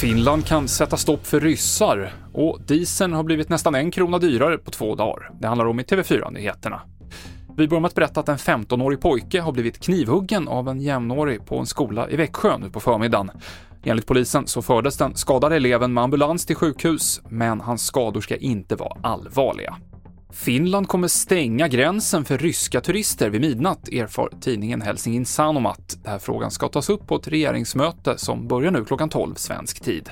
Finland kan sätta stopp för ryssar och dieseln har blivit nästan en krona dyrare på två dagar. Det handlar om i TV4-nyheterna. Vi börjar med att berätta att en 15-årig pojke har blivit knivhuggen av en jämnårig på en skola i Växjö nu på förmiddagen. Enligt polisen så fördes den skadade eleven med ambulans till sjukhus, men hans skador ska inte vara allvarliga. Finland kommer stänga gränsen för ryska turister vid midnatt, erfar tidningen Helsingin Sanomat. Den här frågan ska tas upp på ett regeringsmöte som börjar nu klockan 12 svensk tid.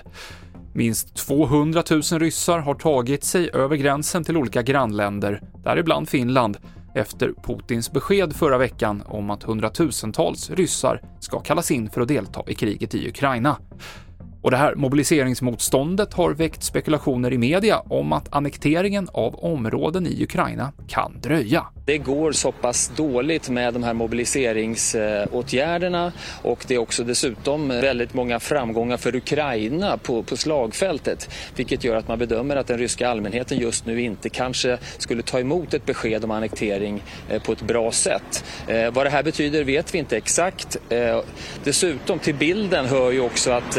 Minst 200 000 ryssar har tagit sig över gränsen till olika grannländer, däribland Finland, efter Putins besked förra veckan om att hundratusentals ryssar ska kallas in för att delta i kriget i Ukraina. Och det här mobiliseringsmotståndet har väckt spekulationer i media om att annekteringen av områden i Ukraina kan dröja. Det går så pass dåligt med de här mobiliseringsåtgärderna och det är också dessutom väldigt många framgångar för Ukraina på, på slagfältet vilket gör att man bedömer att den ryska allmänheten just nu inte kanske skulle ta emot ett besked om annektering eh, på ett bra sätt. Eh, vad det här betyder vet vi inte exakt. Eh, dessutom till bilden hör ju också att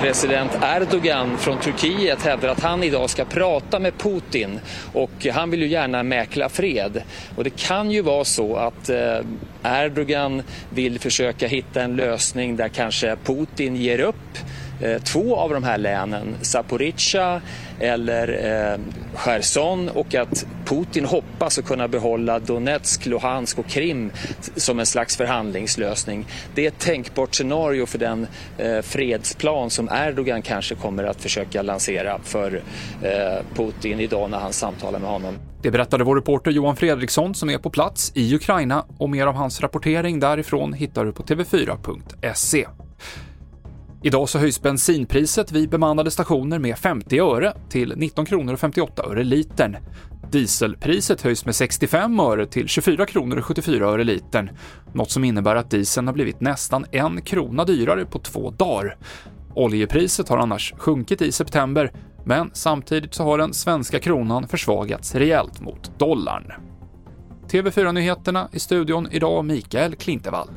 president Erdogan från Turkiet hävdar att han idag ska prata med Putin och han vill ju gärna mäkla fred. Och det kan ju vara så att eh, Erdogan vill försöka hitta en lösning där kanske Putin ger upp Eh, två av de här länen, Zaporizjzja eller eh, Cherson och att Putin hoppas att kunna behålla Donetsk, Luhansk och Krim som en slags förhandlingslösning. Det är ett tänkbart scenario för den eh, fredsplan som Erdogan kanske kommer att försöka lansera för eh, Putin idag när han samtalar med honom. Det berättade vår reporter Johan Fredriksson som är på plats i Ukraina och mer av hans rapportering därifrån hittar du på tv4.se. Idag så höjs bensinpriset vid bemannade stationer med 50 öre till 19 kronor och 58 öre litern. Dieselpriset höjs med 65 öre till 24 kronor och 74 öre litern, något som innebär att dieseln har blivit nästan en krona dyrare på två dagar. Oljepriset har annars sjunkit i september, men samtidigt så har den svenska kronan försvagats rejält mot dollarn. TV4-nyheterna i studion idag Mikael Klintevall.